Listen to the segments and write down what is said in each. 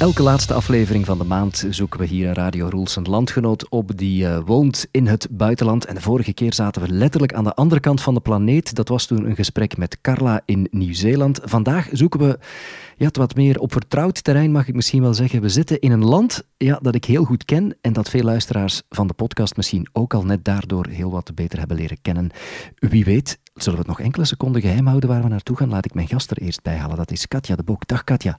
Elke laatste aflevering van de maand zoeken we hier in Radio Roels een landgenoot op die uh, woont in het buitenland. En de vorige keer zaten we letterlijk aan de andere kant van de planeet. Dat was toen een gesprek met Carla in Nieuw-Zeeland. Vandaag zoeken we ja, het wat meer op vertrouwd terrein, mag ik misschien wel zeggen. We zitten in een land ja, dat ik heel goed ken en dat veel luisteraars van de podcast misschien ook al net daardoor heel wat beter hebben leren kennen. Wie weet, zullen we het nog enkele seconden geheim houden waar we naartoe gaan? Laat ik mijn gast er eerst bij halen. Dat is Katja de Boek. Dag Katja.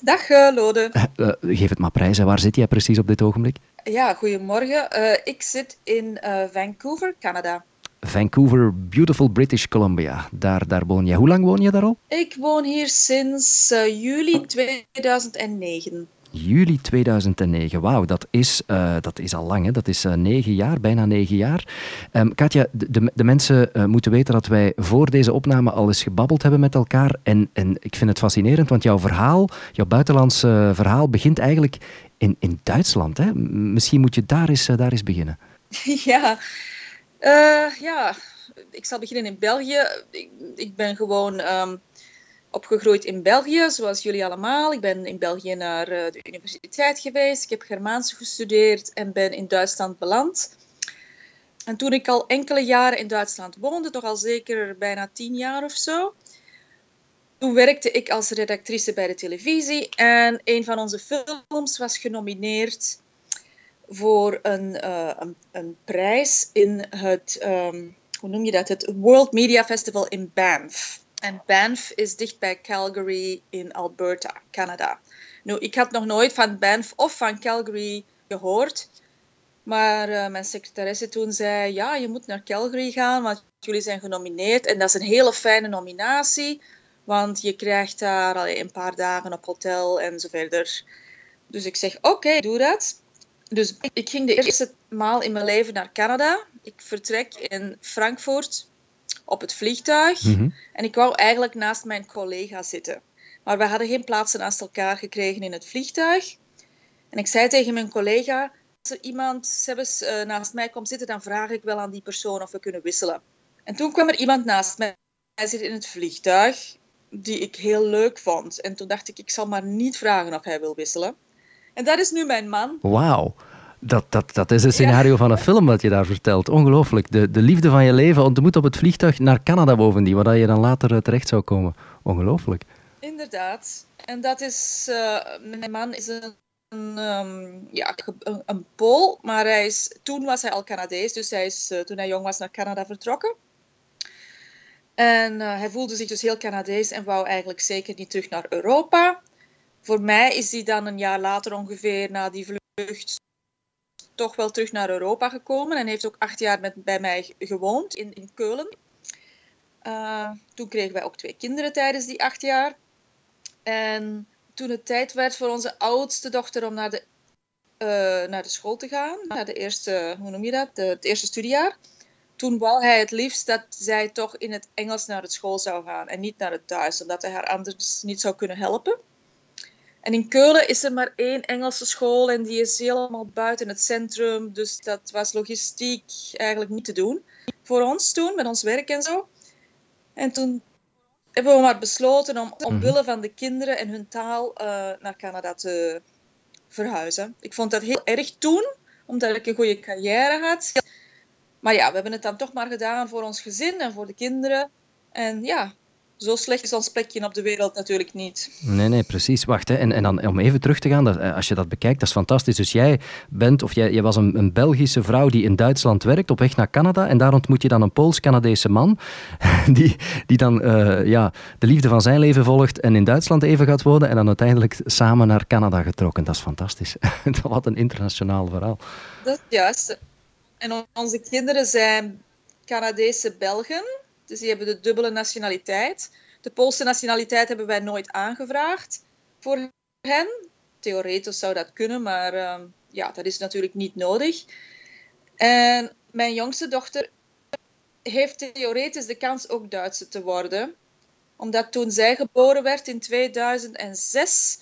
Dag uh, Lode. Uh, geef het maar prijzen. Waar zit jij precies op dit ogenblik? Ja, goedemorgen. Uh, ik zit in Vancouver, Canada. Vancouver, beautiful British Columbia. Daar, daar woon je. Hoe lang woon je daar al? Ik woon hier sinds juli 2009. Juli 2009, wauw, dat, is, uh, dat is al lang, hè? dat is uh, negen jaar, bijna negen jaar. Um, Katja, de, de mensen uh, moeten weten dat wij voor deze opname al eens gebabbeld hebben met elkaar. En, en ik vind het fascinerend, want jouw verhaal, jouw buitenlandse verhaal, begint eigenlijk in, in Duitsland. Hè? Misschien moet je daar eens, daar eens beginnen. Ja, ja, ik zal beginnen in België. Ik, ik ben gewoon... Um opgegroeid in België, zoals jullie allemaal. Ik ben in België naar eh, de universiteit geweest. Ik heb Germaans gestudeerd en ben in Duitsland beland. En toen ik al enkele jaren in Duitsland woonde, toch al zeker bijna tien jaar of zo, toen werkte ik als redactrice bij de televisie. En een van onze films was genomineerd voor een, uh, een, een, prijs in het, um, hoe noem je dat, het World Media Festival in Banff. En Banff is dicht bij Calgary in Alberta, Canada. Nu, ik had nog nooit van Banff of van Calgary gehoord. Maar uh, mijn secretaresse toen zei, ja, je moet naar Calgary gaan, want jullie zijn genomineerd. En dat is een hele fijne nominatie, want je krijgt daar allee, een paar dagen op hotel en zo verder. Dus ik zeg, oké, doe dat. Dus ik ging de eerste maal in mijn leven naar Canada. Ik vertrek in Frankfurt op het vliegtuig. Mhm. En ik wou eigenlijk naast mijn collega zitten. Maar we hadden geen plaatsen naast elkaar gekregen in het vliegtuig. En ik zei tegen mijn collega: Als er iemand zelfs, uh, naast mij komt zitten, dan vraag ik wel aan die persoon of we kunnen wisselen. En toen kwam er iemand naast mij zitten in het vliegtuig, die ik heel leuk vond. En toen dacht ik: Ik zal maar niet vragen of hij wil wisselen. En dat is nu mijn man. Wauw. Dat, dat, dat is een scenario van een film wat je daar vertelt. Ongelooflijk. De, de liefde van je leven ontmoet op het vliegtuig naar Canada bovendien, waar je dan later eh, terecht zou komen. Ongelooflijk. Inderdaad. En dat is... Uh, mijn man is een, um, ja, een, een, Pool, maar hij is, toen was hij al Canadees. Dus hij is uh, toen hij jong was naar Canada vertrokken. En hij voelde zich dus heel Canadees en wou eigenlijk zeker niet terug naar Europa. Voor mij is hij dan een jaar later ongeveer na die vlucht toch wel terug naar Europa gekomen en heeft ook acht jaar met, bij mij gewoond in, in Keulen. Uh, toen kregen wij ook twee kinderen tijdens die acht jaar. En toen het tijd werd voor onze oudste dochter om naar de, uh, naar de school te gaan, naar de eerste, hoe noem je dat, het eerste studiejaar, toen wou hij het liefst dat zij toch in het Engels naar de school zou gaan en niet naar het thuis, omdat hij haar anders niet zou kunnen helpen. En in Keulen is er maar één Engelse school en die is helemaal buiten het centrum. Dus dat was logistiek eigenlijk niet te doen voor ons toen, met ons werk en zo. En toen hebben we maar besloten om omwille mhm. van de kinderen en hun taal uh, naar Canada te verhuizen. Ik vond dat heel erg toen, omdat ik een goede carrière had. Maar ja, we hebben het dan toch maar gedaan voor ons gezin en voor de kinderen. En ja, zo slecht is ons plekje op de wereld natuurlijk niet. Nee, nee, precies. Wacht, hè. En, en dan om even terug te gaan, dat, eh, als je dat bekijkt, dat is fantastisch. Dus jij bent, of jij, jij was een, een Belgische vrouw die in Duitsland werkt, op weg naar Canada. En daar ontmoet je dan een Pools-Canadese man, die, die dan uh, ja, de liefde van zijn leven volgt en in Duitsland even gaat wonen. En dan uiteindelijk samen naar Canada getrokken. Dat is fantastisch. Wat een internationaal verhaal. Dat is juist. En onze kinderen zijn Canadese Belgen. Dus die hebben de dubbele nationaliteit. De Poolse nationaliteit hebben wij nooit aangevraagd voor hen. Theoretisch zou dat kunnen, maar uh, ja, dat is natuurlijk niet nodig. En mijn jongste dochter heeft theoretisch de kans ook Duitse te worden. Omdat toen zij geboren werd in 2006,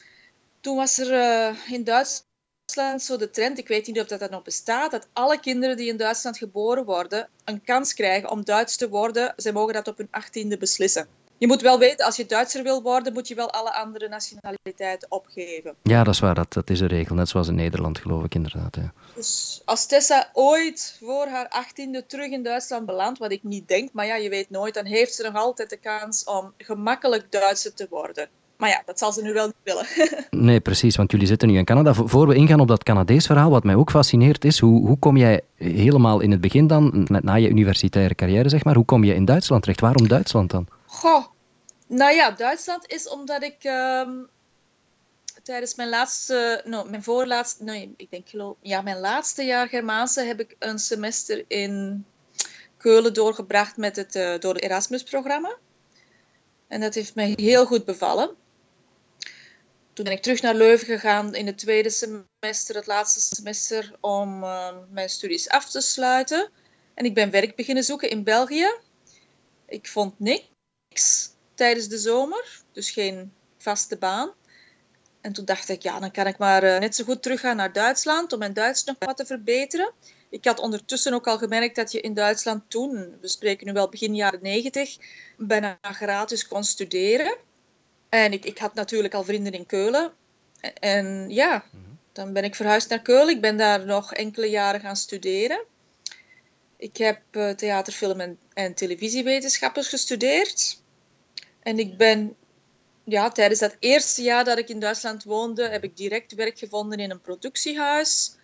toen was er uh, in Duitsland Duitsland zo de trend, ik weet niet of dat, dat nog bestaat, dat alle kinderen die in Duitsland geboren worden een kans krijgen om Duits te worden. Zij mogen dat op hun achttiende beslissen. je moet wel weten, als je Duitser wil worden, moet je wel alle andere nationaliteiten opgeven. Ja, dat is waar. Dat, dat is een regel. Net zoals in Nederland, geloof ik inderdaad. Ja. Dus als Tessa ooit voor haar achttiende terug in Duitsland belandt, wat ik niet denk, maar ja, je weet nooit, dan heeft ze nog altijd de kans om gemakkelijk Duitser te worden. Maar ja, dat zal ze nu wel niet willen. nee, precies, want jullie zitten nu in Canada. Voor we ingaan op dat Canadees verhaal, wat mij ook fascineert is, hoe, hoe kom jij helemaal in het begin dan, net na je universitaire carrière zeg maar, hoe kom je in Duitsland terecht? Waarom Duitsland dan? Goh, nou ja, Duitsland is omdat ik ehm, tijdens mijn laatste, no, mijn voorlaatste, nee, ik denk geloof, ja, mijn laatste jaar Germaanse heb ik een semester in Keulen doorgebracht met het, uh, door het Erasmus-programma. En dat heeft mij heel goed bevallen. Toen ben ik terug naar Leuven gegaan in het tweede semester, het laatste semester, om uh, mijn studies af te sluiten. En ik ben werk beginnen zoeken in België. Ik vond niks tijdens de zomer, dus geen vaste baan. En toen dacht ik, ja, dan kan ik maar uh, net zo goed teruggaan naar Duitsland om mijn Duits nog wat te verbeteren. Ik had ondertussen ook al gemerkt dat je in Duitsland toen, we spreken nu wel begin jaren negentig, bijna gratis kon studeren. En ik, ik had natuurlijk al vrienden in Keulen. En ja, dan ben ik verhuisd naar Keulen. Ik ben daar nog enkele jaren gaan studeren. Ik heb uh, theater, film en, en televisiewetenschappen gestudeerd. En ik ben ja, tijdens dat eerste jaar dat ik in Duitsland woonde, heb ik direct werk gevonden in een productiehuis.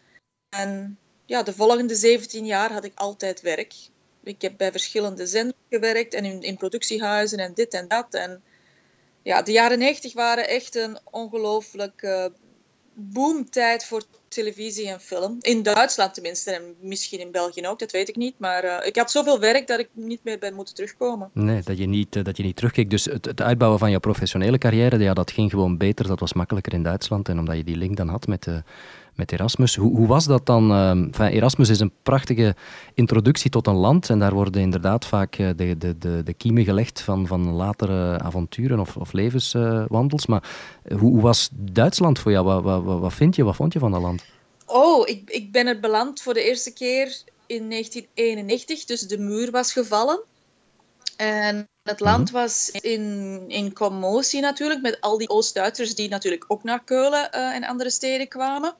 En ja, de volgende 17 jaar had ik altijd werk. Ik heb bij verschillende zenders gewerkt en in, in productiehuizen en dit en dat. En ja, de jaren 90 waren echt een ongelooflijke boomtijd voor televisie en film. In Duitsland tenminste, en misschien in België ook, dat weet ik niet. Maar uh, ik had zoveel werk dat ik niet meer ben moeten terugkomen. Nee, dat je niet, uh, dat je niet terugkeek. Dus het, het, uitbouwen van je professionele carrière, ja, dat ging gewoon beter. Dat was makkelijker in Duitsland. En omdat je die link dan had met de met Erasmus. Hoe, hoe was dat dan? Uh, Erasmus is een prachtige introductie tot een land en daar worden inderdaad vaak uh, de, de, de, de kiemen gelegd van, van latere avonturen of, of levenswandels. maar hoe, hoe, was Duitsland voor jou? Wat, wat, wat, vind je, wat vond je van dat land? Oh, ik, ik ben er beland voor de eerste keer in 1991, dus de muur was gevallen. En het land mhm. was in, in commotie natuurlijk, met al die Oost-Duitsers die natuurlijk ook naar Keulen uh, en andere steden kwamen.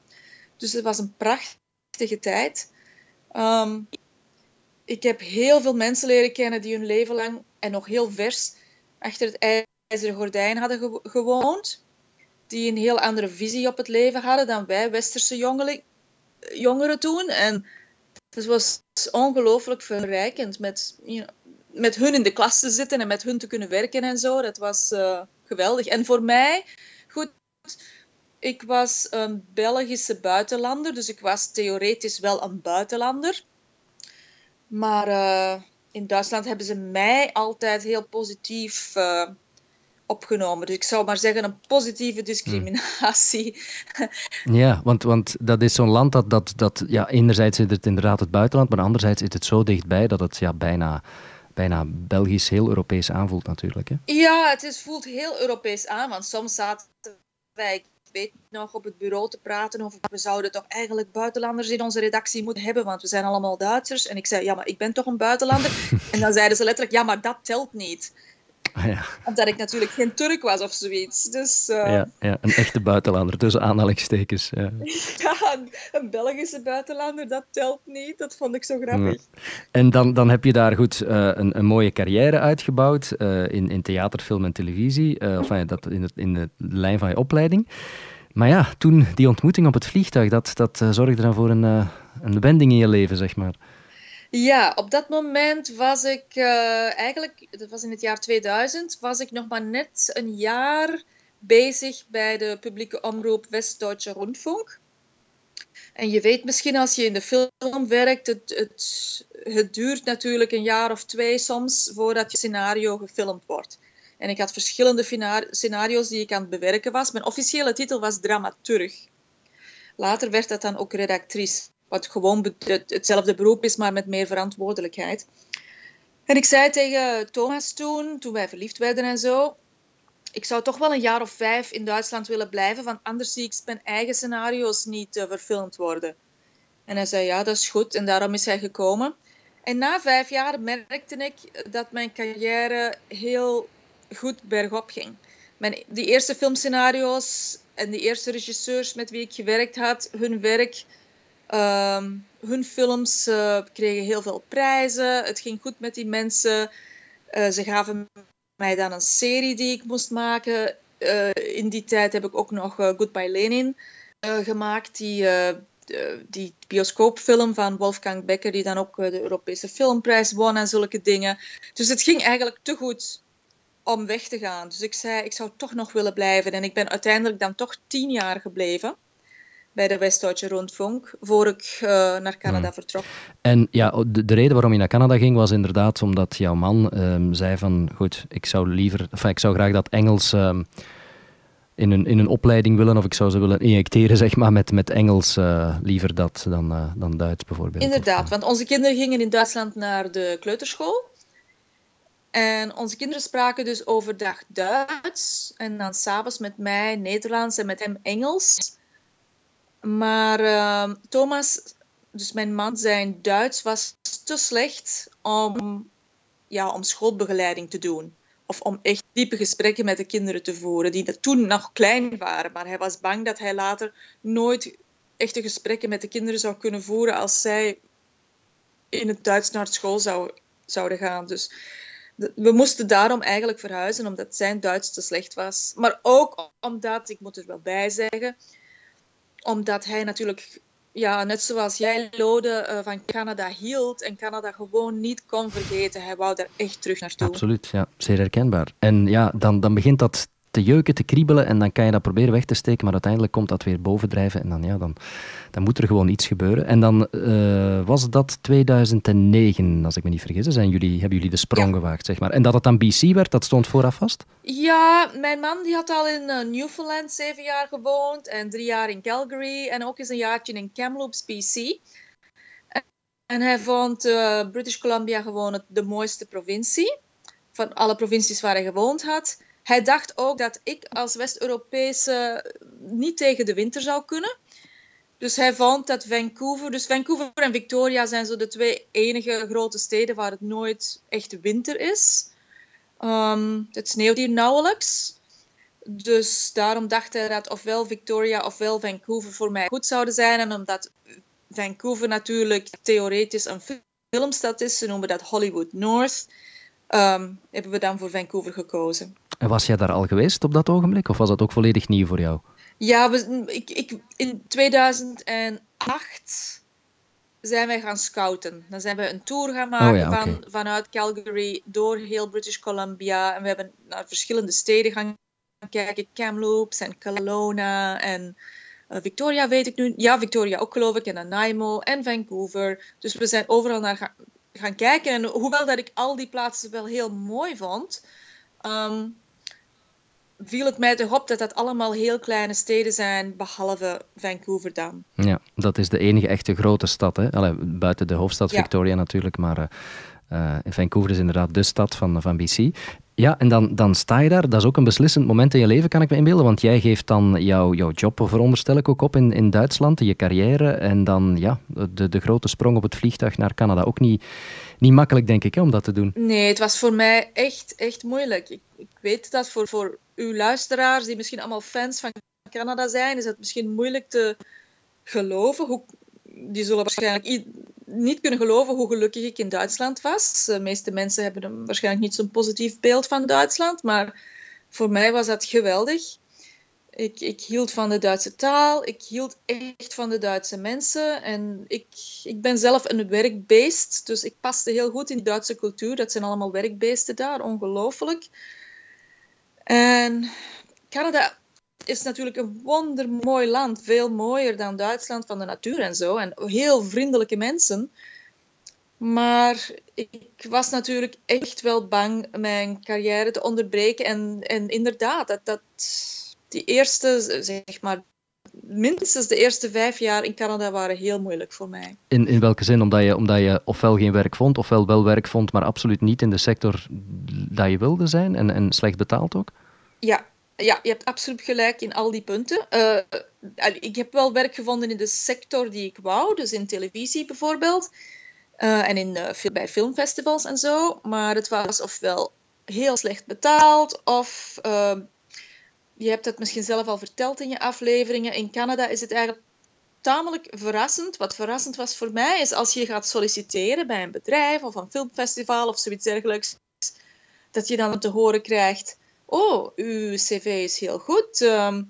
Dus het was een prachtige tijd. Ehm, ik heb heel veel mensen leren kennen die hun leven lang en nog heel vers achter het ijzeren gordijn hadden gewoond. Die een heel andere visie op het leven hadden dan wij westerse jongeren toen. En het was ongelooflijk verrijkend met, met hun in de klas te zitten en met hun te kunnen werken en zo. Dat was uh, geweldig. En voor mij, goed, ik was een Belgische buitenlander, dus ik was theoretisch wel een buitenlander. Maar uh, in Duitsland hebben ze mij altijd heel positief uh, opgenomen. Dus ik zou maar zeggen een positieve discriminatie. Ja, want, want dat is zo'n land dat, dat, dat ja, enerzijds is het inderdaad het buitenland, maar anderzijds is het zo dichtbij dat het ja, bijna bijna Belgisch, heel Europees aanvoelt natuurlijk. Hè? Ja, het is, voelt heel Europees aan, want soms zaten wij weet nog op het bureau te praten over we zouden toch eigenlijk buitenlanders in onze redactie moeten hebben, want we zijn allemaal Duitsers. En ik zei, ja, maar ik ben toch een buitenlander? en dan zeiden ze letterlijk, ja, maar dat telt niet. Ah, ja. Omdat ik natuurlijk geen Turk was of zoiets. Dus, uh... ja, ja, een echte buitenlander, tussen aanhalingstekens. Ja, ja een, een, Belgische buitenlander, dat telt niet. Dat vond ik zo grappig. En dan, dan heb je daar goed uh, een, een, mooie carrière uitgebouwd uh, in, in theater, film en televisie. of dat in, het, in de lijn van je opleiding. Maar ja, toen die ontmoeting op het vliegtuig, dat, dat zorgde dan voor een, een wending in je leven, zeg maar. Ja, op dat moment was ik uh, eigenlijk, dat was in het jaar 2000, was ik nog maar net een jaar bezig bij de publieke omroep West-Duitse Rundfunk. En je weet misschien als je in de film werkt, het, het, het duurt natuurlijk een jaar of twee soms voordat je scenario gefilmd wordt. En ik had verschillende scenario's die ik aan het bewerken was. Mijn officiële titel was dramaturg. Later werd dat dan ook redactrice wat gewoon hetzelfde beroep is, maar met meer verantwoordelijkheid. En ik zei tegen Thomas toen, toen wij verliefd werden en zo, ik zou toch wel een jaar of vijf in Duitsland willen blijven, want anders zie ik mijn eigen scenario's niet uh, verfilmd worden. En hij zei, ja, dat is goed. En daarom is hij gekomen. En na vijf jaar merkte ik dat mijn carrière heel goed bergop ging. Mijn, die eerste filmscenario's en die eerste regisseurs met wie ik gewerkt had, hun werk, ehm, hun films uh, kregen heel veel prijzen. Het ging goed met die mensen. Uh, ze gaven mij dan een serie die ik moest maken. Uh, in die tijd heb ik ook nog Goodbye Lenin gemaakt, die die bioscoopfilm van Wolfgang Becker, die dan ook de Europese Filmprijs won en zulke dingen. Dus het ging eigenlijk te goed om weg te gaan. Dus ik zei, ik zou toch nog willen blijven. En ik ben uiteindelijk dan toch tien jaar gebleven bij de West-Duitse Rundfunk, voor ik uh, naar Canada hmm. vertrok. En ja, de, de, reden waarom je naar Canada ging was inderdaad omdat jouw man um, zei van, goed, ik zou liever, enfin, ik zou graag dat Engels um, in, een, in een opleiding willen, of ik zou ze willen injecteren, zeg maar, met, met Engels uh, liever dat dan, uh, dan Duits bijvoorbeeld. Inderdaad, want onze kinderen gingen in Duitsland naar de kleuterschool. En onze kinderen spraken dus overdag Duits en dan s'avonds met mij Nederlands en met hem Engels. Maar uh, Thomas, dus mijn man, zijn Duits was te slecht om, ja, om schoolbegeleiding te doen. Of om echt diepe gesprekken met de kinderen te voeren, die toen nog klein waren. Maar hij was bang dat hij later nooit echte gesprekken met de kinderen zou kunnen voeren als zij in het Duits naar school zou, zouden gaan. Dus we moesten daarom eigenlijk verhuizen, omdat zijn Duits te slecht was. Maar ook omdat, ik moet er wel bij zeggen, omdat hij natuurlijk, ja, net zoals jij, Lode, uh, van Canada hield en Canada gewoon niet kon vergeten. Hij wou daar echt terug naartoe. Absoluut, ja, zeer herkenbaar. En ja, dan, dan begint dat te jeuken, te kriebelen en dan kan je dat proberen weg te steken, maar uiteindelijk komt dat weer bovendrijven en dan, ja, dan, dan moet er gewoon iets gebeuren. En dan uh, was dat 2009, als ik me niet vergis, zijn jullie, hebben jullie de sprong ja. gewaagd, zeg maar. En dat het dan BC werd, dat stond vooraf vast? Ja, mijn man die had al in uh, Newfoundland zeven jaar gewoond en drie jaar in Calgary en ook eens een jaartje in Kamloops, BC. En hij vond uh, British Columbia gewoon het, de mooiste provincie van alle provincies waar hij gewoond had. Hij dacht ook dat ik als West-Europese niet tegen de winter zou kunnen. Dus hij vond dat Vancouver, dus Vancouver en Victoria zijn zo de twee enige grote steden waar het nooit echt winter is. Um, het sneeuwt hier nauwelijks. Dus daarom dacht hij dat ofwel Victoria ofwel Vancouver voor mij goed zouden zijn. En omdat Vancouver natuurlijk theoretisch een filmstad is, ze noemen dat Hollywood North, um, hebben we dan voor Vancouver gekozen. En was jij daar al geweest op dat ogenblik, of was dat ook volledig nieuw voor jou? Ja, we, ik, ik, in 2008 zijn wij gaan scouten. Dan zijn we een tour gaan maken oh ja, okay. van, vanuit Calgary door heel British Columbia. En we hebben naar verschillende steden gaan kijken. Kamloops en Kelowna en uh, Victoria weet ik nu. Ja, Victoria ook geloof ik. En Nanaimo en Vancouver. Dus we zijn overal naar gaan, gaan kijken. En hoewel dat ik al die plaatsen wel heel mooi vond... Um, viel het mij toch op dat dat allemaal heel kleine steden zijn, behalve Vancouver dan. Ja, dat is de enige echte grote stad. Hè? Allee, buiten de hoofdstad ja. Victoria natuurlijk, maar uh, uh, Vancouver is inderdaad de stad van, van BC. Ja, en dan, dan sta je daar. Dat is ook een beslissend moment in je leven, kan ik me inbeelden. Want jij geeft dan jouw, jouw job, veronderstel ik ook op, in, in Duitsland, je carrière. En dan ja, de, de grote sprong op het vliegtuig naar Canada. Ook niet, niet makkelijk, denk ik, hè, om dat te doen. Nee, het was voor mij echt, echt moeilijk. Ik, ik weet dat voor, voor uw luisteraars, die misschien allemaal fans van Canada zijn, is het misschien moeilijk te geloven. Hoe, die zullen waarschijnlijk niet kunnen geloven hoe gelukkig ik in Duitsland was. De meeste mensen hebben waarschijnlijk niet zo'n positief beeld van Duitsland, maar voor mij was dat geweldig. Ik, ik, hield van de Duitse taal, ik hield echt van de Duitse mensen en ik, ik ben zelf een werkbeest, dus ik paste heel goed in de Duitse cultuur. Dat zijn allemaal werkbeesten daar, ongelooflijk. En Canada is natuurlijk een wondermooi land, veel mooier dan Duitsland van de natuur en zo, en heel vriendelijke mensen. Maar ik was natuurlijk echt wel bang mijn carrière te onderbreken. En, en inderdaad, dat, dat die eerste, zeg maar, minstens de eerste vijf jaar in Canada waren heel moeilijk voor mij. In, in welke zin? Omdat je, omdat je ofwel geen werk vond, ofwel wel werk vond, maar absoluut niet in de sector dat je wilde zijn en, en slecht betaald ook? Ja, ja, je hebt absoluut gelijk in al die punten. Uh, ik heb wel werk gevonden in de sector die ik wou, dus in televisie bijvoorbeeld. Uh, en in, uh, bij filmfestivals en zo. Maar het was ofwel heel slecht betaald of ehm, je hebt het misschien zelf al verteld in je afleveringen. In Canada is het eigenlijk tamelijk verrassend. Wat verrassend was voor mij is als je gaat solliciteren bij een bedrijf of een filmfestival of zoiets dergelijks, dat je dan te horen krijgt: Oh, uw cv is heel goed. Um,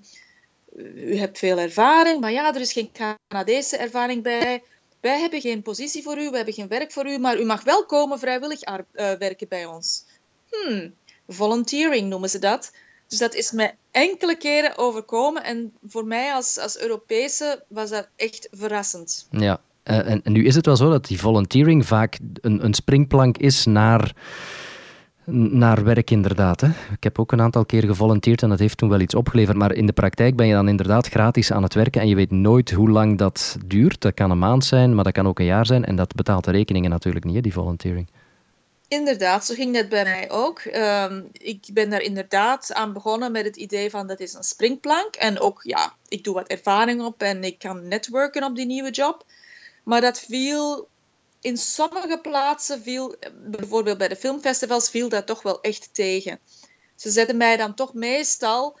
u hebt veel ervaring, maar ja, er is geen Canadese ervaring bij. Wij hebben geen positie voor u, we hebben geen werk voor u, maar u mag wel komen vrijwillig uh, werken bij ons. Hmm, volunteering noemen ze dat. Dus dat is me enkele keren overkomen. En voor mij als, als Europese was dat echt verrassend. Ja, uh, en, en, nu is het wel zo dat die volunteering vaak een, een springplank is naar naar werk inderdaad. Hè. Ik heb ook een aantal keer gevolonteerd en dat heeft toen wel iets opgeleverd. Maar in de praktijk ben je dan inderdaad gratis aan het werken en je weet nooit hoe lang dat duurt. Dat kan een maand zijn, maar dat kan ook een jaar zijn. En dat betaalt de rekeningen natuurlijk niet, hè, die volunteering. Inderdaad, zo ging dat bij mij ook. Ehm, ik ben daar inderdaad aan begonnen met het idee van dat is een springplank. En ook, ja, ik doe wat ervaring op en ik kan netwerken op die nieuwe job. Maar dat viel in sommige plaatsen viel, bijvoorbeeld bij de filmfestivals, viel dat toch wel echt tegen. Ze zetten mij dan toch meestal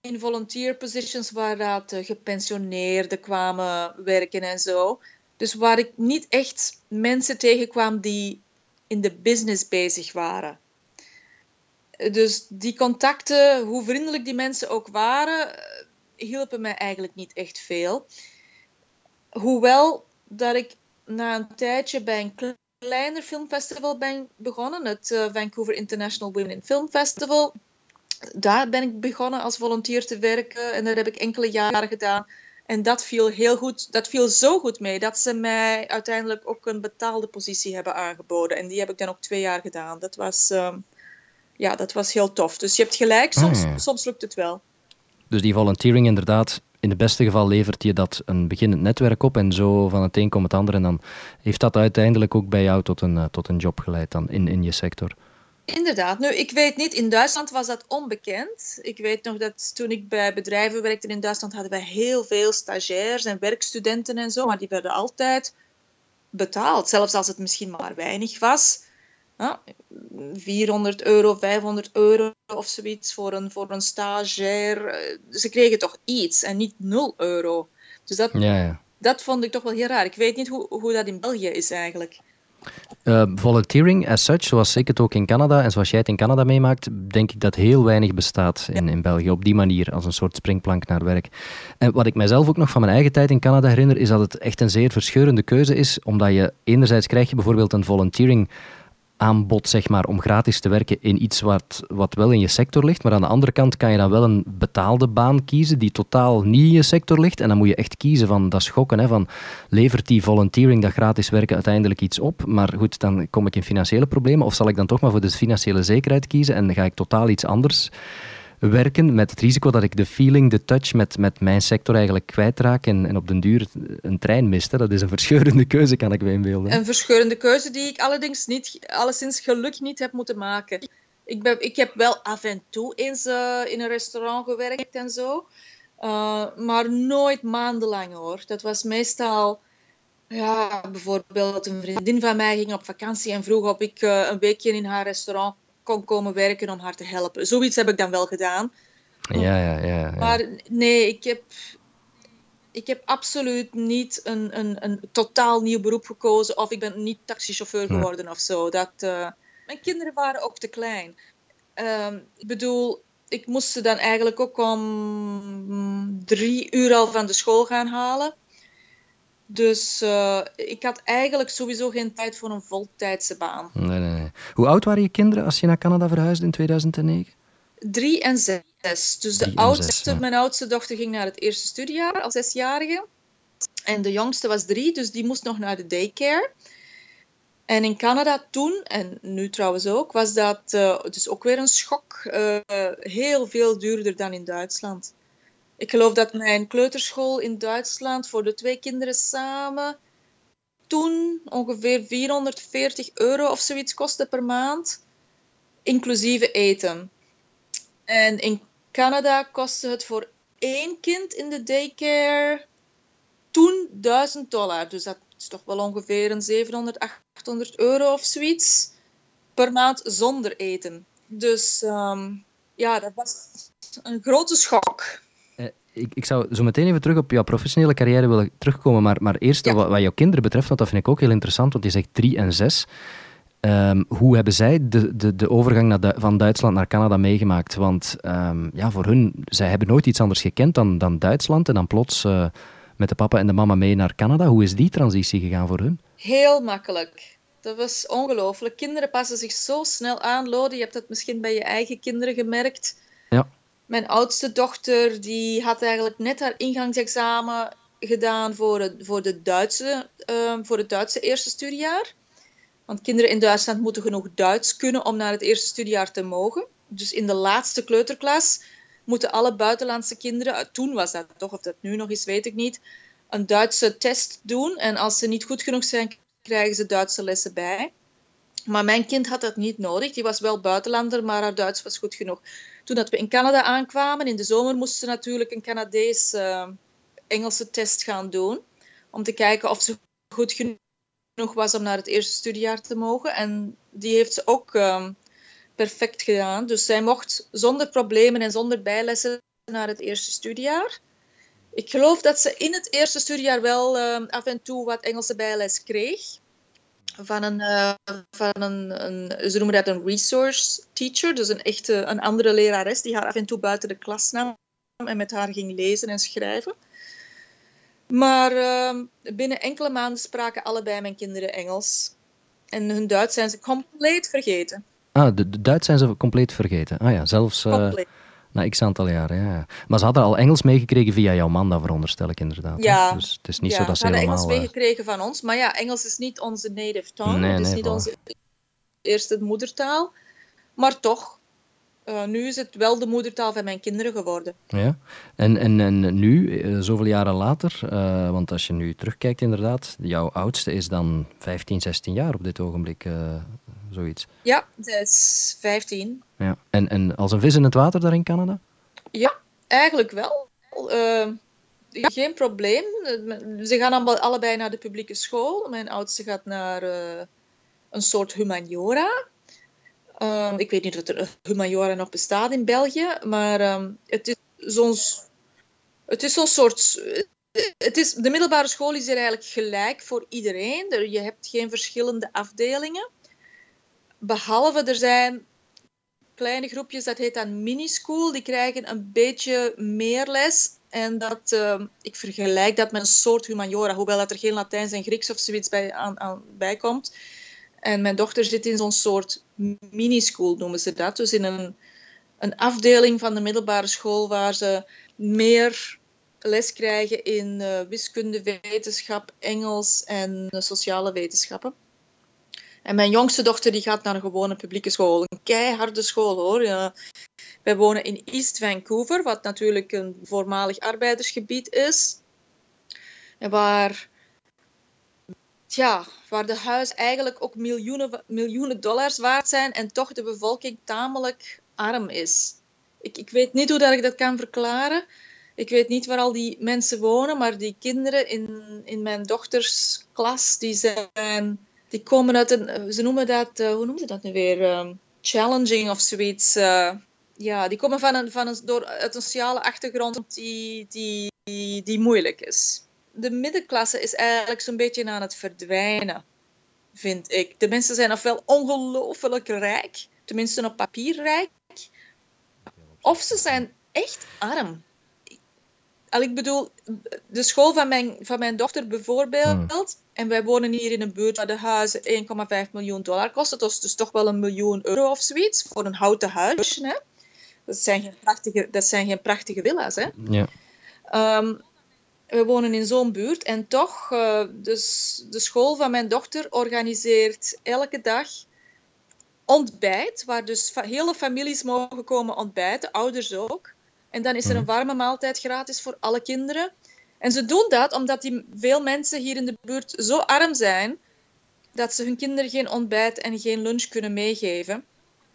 in volunteer positions waar dat gepensioneerden kwamen werken en zo. Dus waar ik niet echt mensen tegenkwam die in de business bezig waren. Dus die contacten, hoe vriendelijk die mensen ook waren, hielpen mij eigenlijk niet echt veel. Hoewel dat ik na een tijdje bij een kleiner filmfestival ben begonnen, het uh, Vancouver International Women in Film Festival. Daar ben ik begonnen als volunteer te werken en dat heb ik enkele jaren gedaan. En dat viel heel goed, dat viel zo goed mee dat ze mij uiteindelijk ook een betaalde positie hebben aangeboden. En die heb ik dan ook twee jaar gedaan. Dat was, uh, ja, dat was heel tof. Dus je hebt gelijk, soms, oh. soms lukt het wel. Dus die volunteering inderdaad, in het beste geval levert je dat een beginnend netwerk op en zo van het een komt het ander. En dan heeft dat uiteindelijk ook bij jou tot een, uh, tot een job geleid dan in, in je sector. Inderdaad. Nu, ik weet niet, in Duitsland was dat onbekend. Ik weet nog dat toen ik bij bedrijven werkte in Duitsland, hadden wij heel veel stagiairs en werkstudenten en zo, maar die werden altijd betaald, zelfs als het misschien maar weinig was. 400 euro, 500 euro of zoiets voor een, voor een stagiair. Eh, ze kregen toch iets en niet 0 euro. Dus dat, ja, ja. dat vond ik toch wel heel raar. Ik weet niet hoe, hoe dat in België is eigenlijk. Uh, volunteering as such, zoals ik het ook in Canada en zoals jij het in Canada meemaakt, denk ik dat heel weinig bestaat in, in België op die manier, als een soort springplank naar werk. En wat ik mijzelf ook nog van mijn eigen tijd in Canada herinner, is dat het echt een zeer verscheurende keuze is, omdat je enerzijds krijg je bijvoorbeeld een volunteering aanbod zeg maar, om gratis te werken in iets wat, wat wel in je sector ligt. Maar aan de andere kant kan je dan wel een betaalde baan kiezen die totaal niet in je sector ligt. En dan moet je echt kiezen van dat schokken. Hè, van levert die volunteering, dat gratis werken, uiteindelijk iets op? Maar goed, dan kom ik in financiële problemen. Of zal ik dan toch maar voor de financiële zekerheid kiezen en ga ik totaal iets anders werken met het risico dat ik de feeling, de touch met, met mijn sector eigenlijk kwijtraak en, en op den duur een trein mist. Dat is een verscheurende keuze, kan ik me inbeelden. Een verscheurende keuze die ik allerdings niet, alleszins geluk niet heb moeten maken. Ik, ben, ik heb wel af en toe eens uh, in een restaurant gewerkt en zo. Uh, maar nooit maandenlang hoor. Dat was meestal... Ja, bijvoorbeeld een vriendin van mij ging op vakantie en vroeg of ik uh, een weekje in haar restaurant kon komen werken om haar te helpen. Zoiets heb ik dan wel gedaan. Ja, ja, ja. ja. Maar nee, ik heb, ik heb absoluut niet een, een, een totaal nieuw beroep gekozen of ik ben niet taxichauffeur geworden of zo. Dat, uh, mijn kinderen waren ook te klein. Um, ik bedoel, ik moest ze dan eigenlijk ook om drie uur al van de school gaan halen. Dus uh, ik had eigenlijk sowieso geen tijd voor een voltijdse baan. Nee, nee, nee. Hoe oud waren je kinderen als je naar Canada verhuisde in 2009? Drie en zes. Dus de oudste, zes, ja. mijn oudste dochter ging naar het eerste studiejaar als zesjarige. En de jongste was drie, dus die moest nog naar de daycare. En in Canada toen, en nu trouwens ook, was dat uh, dus ook weer een schok. Uh, heel veel duurder dan in Duitsland. Ik geloof dat mijn kleuterschool in Duitsland voor de twee kinderen samen toen ongeveer 440 euro of zoiets kostte per maand, inclusive eten. En in Canada kostte het voor één kind in de daycare toen 1000 dollar. Dus dat is toch wel ongeveer een 700, 800 euro of zoiets. per maand zonder eten. Dus ehm, ja, dat was een grote schok. Eh, ik, ik zou zo meteen even terug op jouw professionele carrière willen terugkomen, maar, maar eerst wat, wat jouw kinderen betreft, want dat vind ik ook heel interessant, want je zegt drie en zes. Ehm, hoe hebben zij de, de, de overgang naar van Duitsland naar Canada meegemaakt? Want um, ja, voor hun, zij hebben nooit iets anders gekend dan, dan Duitsland en dan plots uh, met de papa en de mama mee naar Canada. Hoe is die transitie gegaan voor hun? Heel makkelijk. Dat was ongelooflijk. Kinderen passen zich zo snel aan, Lode. Je hebt dat misschien bij je eigen kinderen gemerkt. Ja. Mijn oudste dochter die had eigenlijk net haar ingangsexamen gedaan voor het, voor de Duitse, uh, voor het Duitse eerste studiejaar. Want kinderen in Duitsland moeten genoeg Duits kunnen om naar het eerste studiejaar te mogen. Dus in de laatste kleuterklas moeten alle buitenlandse kinderen, eh, toen was dat toch, of dat nu nog is, weet ik niet, een Duitse test doen. En als ze niet goed genoeg zijn, krijgen ze Duitse lessen bij. Maar mijn kind had dat niet nodig. Die was wel buitenlander, maar haar Duits was goed genoeg. Toen dat we in Canada aankwamen, in de zomer moesten ze natuurlijk een Canadees uh, Engelse test gaan doen. Om te kijken of ze goed genoeg was om naar het eerste studiejaar te mogen. En die heeft ze ook uh, perfect gedaan. Dus zij mocht zonder problemen en zonder bijlessen naar het eerste studiejaar. Ik geloof dat ze in het eerste studiejaar wel uh, af en toe wat Engelse bijles kreeg. Van een, uh, van een, een, ze noemen dat een resource teacher, dus een echte een andere lerares die haar af en toe buiten de klas nam en met haar ging lezen en schrijven. Maar uh, binnen enkele maanden spraken allebei mijn kinderen Engels. En hun Duits zijn ze compleet vergeten. Ah, de, de Duits zijn ze compleet vergeten. Ah ja, zelfs... Uh... Na x aantal jaren, ja. Maar ze hadden al Engels meegekregen via jouw man, dat veronderstel ik inderdaad. Ja. Dus het is niet ja, zo dat ze helemaal... Engels Engels meegekregen van ons. Maar ja, Engels is niet onze native tongue. Nee, het is nee, niet voilà. onze eerste moedertaal. Maar toch, uh, nu is het wel de moedertaal van mijn kinderen geworden. Ja. En, en, en nu, uh, zoveel jaren later, uh, want als je nu terugkijkt inderdaad, jouw oudste is dan 15, 16 jaar op dit ogenblik, zoiets. Ja, ze is 15. Ja. En, en als een vis in het water daar in Canada? Ja, eigenlijk wel. Uh, geen probleem. Ze gaan allemaal, allebei naar de publieke school. Mijn oudste gaat naar uh, een soort humaniora. Uh, ik weet niet of er humaniora nog bestaat in België, maar um, het is zo'n het is zo'n soort. Het is, de middelbare school is er eigenlijk gelijk voor iedereen. Je hebt geen verschillende afdelingen. Behalve er zijn kleine groepjes, dat heet dan minischool. Die krijgen een beetje meer les. En dat, uh, ik vergelijk dat met een soort humaniora, hoewel dat er geen Latijns en Grieks of zoiets bij, aan, aan, bij komt. En mijn dochter zit in zo'n soort minischool, noemen ze dat. Dus in een, een afdeling van de middelbare school waar ze meer les krijgen in uh, wiskunde, wetenschap, Engels en uh, sociale wetenschappen. En mijn jongste dochter die gaat naar een gewone publieke school. Een keiharde school hoor. Ja. Wij wonen in East Vancouver, wat natuurlijk een voormalig arbeidersgebied is. En waar, tja, waar de huizen eigenlijk ook miljoenen, miljoenen dollars waard zijn en toch de bevolking tamelijk arm is. Ik, ik weet niet hoe dat ik dat kan verklaren. Ik weet niet waar al die mensen wonen, maar die kinderen in, in mijn dochters klas, die zijn die komen uit een, ze noemen dat, uh, hoe noemen ze dat nu weer? Um, challenging of zoiets. Uh, ja, die komen van een, van een, door, uit een sociale achtergrond die, die, die, die moeilijk is. De middenklasse is eigenlijk zo'n beetje aan het verdwijnen, vind ik. De mensen zijn ofwel ongelooflijk rijk, tenminste op papier rijk, of ze zijn echt arm. Al ik bedoel, de school van mijn, van mijn dochter bijvoorbeeld, hmm. en wij wonen hier in een buurt waar de huizen 1,5 miljoen dollar kosten, dat is dus toch wel een miljoen euro of zoiets, voor een houten huisje. Hè? Dat, zijn geen prachtige, dat zijn geen prachtige villa's. Hè? Ja. Um, we wonen in zo'n buurt en toch, uh, dus de school van mijn dochter organiseert elke dag ontbijt, waar dus hele families mogen komen ontbijten, ouders ook. En dan is er een warme maaltijd gratis voor alle kinderen. En ze doen dat omdat die veel mensen hier in de buurt zo arm zijn dat ze hun kinderen geen ontbijt en geen lunch kunnen meegeven.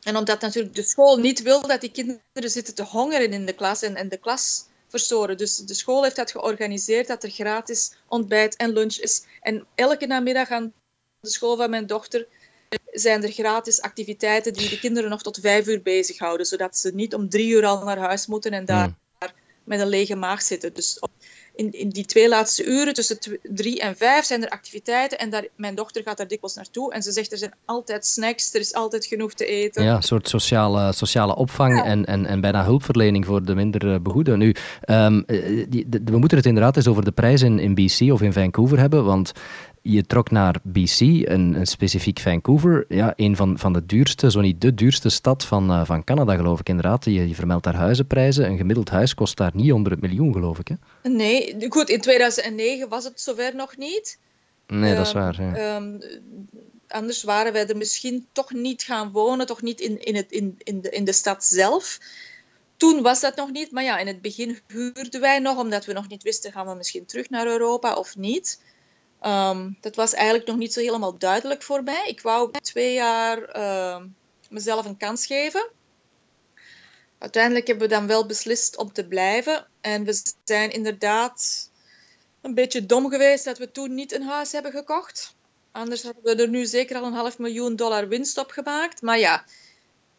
En omdat natuurlijk de school niet wil dat die kinderen zitten te hongeren in de klas en, en de klas verstoren. Dus de school heeft dat georganiseerd dat er gratis ontbijt en lunch is. En elke namiddag aan de school van mijn dochter zijn er gratis activiteiten die de kinderen nog tot vijf uur bezighouden, zodat ze niet om drie uur al naar huis moeten en daar hmm. met een lege maag zitten. Dus in, in die twee laatste uren, tussen drie en vijf, zijn er activiteiten. En daar, mijn dochter gaat daar dikwijls naartoe. En ze zegt, er zijn altijd snacks, er is altijd genoeg te eten. Ja, een soort sociale, sociale opvang en, en, en bijna hulpverlening voor de minder eh, behoeden. Nu, um, die, we moeten het inderdaad eens over de prijzen in BC of in Vancouver hebben, want je trok naar BC, een, een, specifiek Vancouver, ja, een van, van de duurste, zo niet de duurste stad van, uh, van Canada, geloof ik inderdaad. Je, je vermeldt daar huizenprijzen. Een gemiddeld huis kost daar niet onder het miljoen, geloof ik. Hè? Nee, goed, in 2009 was het zover nog niet. Nee, dat is ehm, waar. Ja. Um, anders waren wij er misschien toch niet gaan wonen, toch niet in, in, het, in, in, de, in de stad zelf. Toen was dat nog niet, maar ja, in het begin huurden wij nog, omdat we nog niet wisten, gaan we misschien terug naar Europa of niet. Um, dat was eigenlijk nog niet zo helemaal duidelijk voor mij. Ik wou twee jaar uh, mezelf een kans geven. Uiteindelijk hebben we dan wel beslist om te blijven. En we zijn inderdaad een beetje dom geweest dat we toen niet een huis hebben gekocht. Anders hadden we er nu zeker al een half miljoen dollar winst op gemaakt. Maar ja,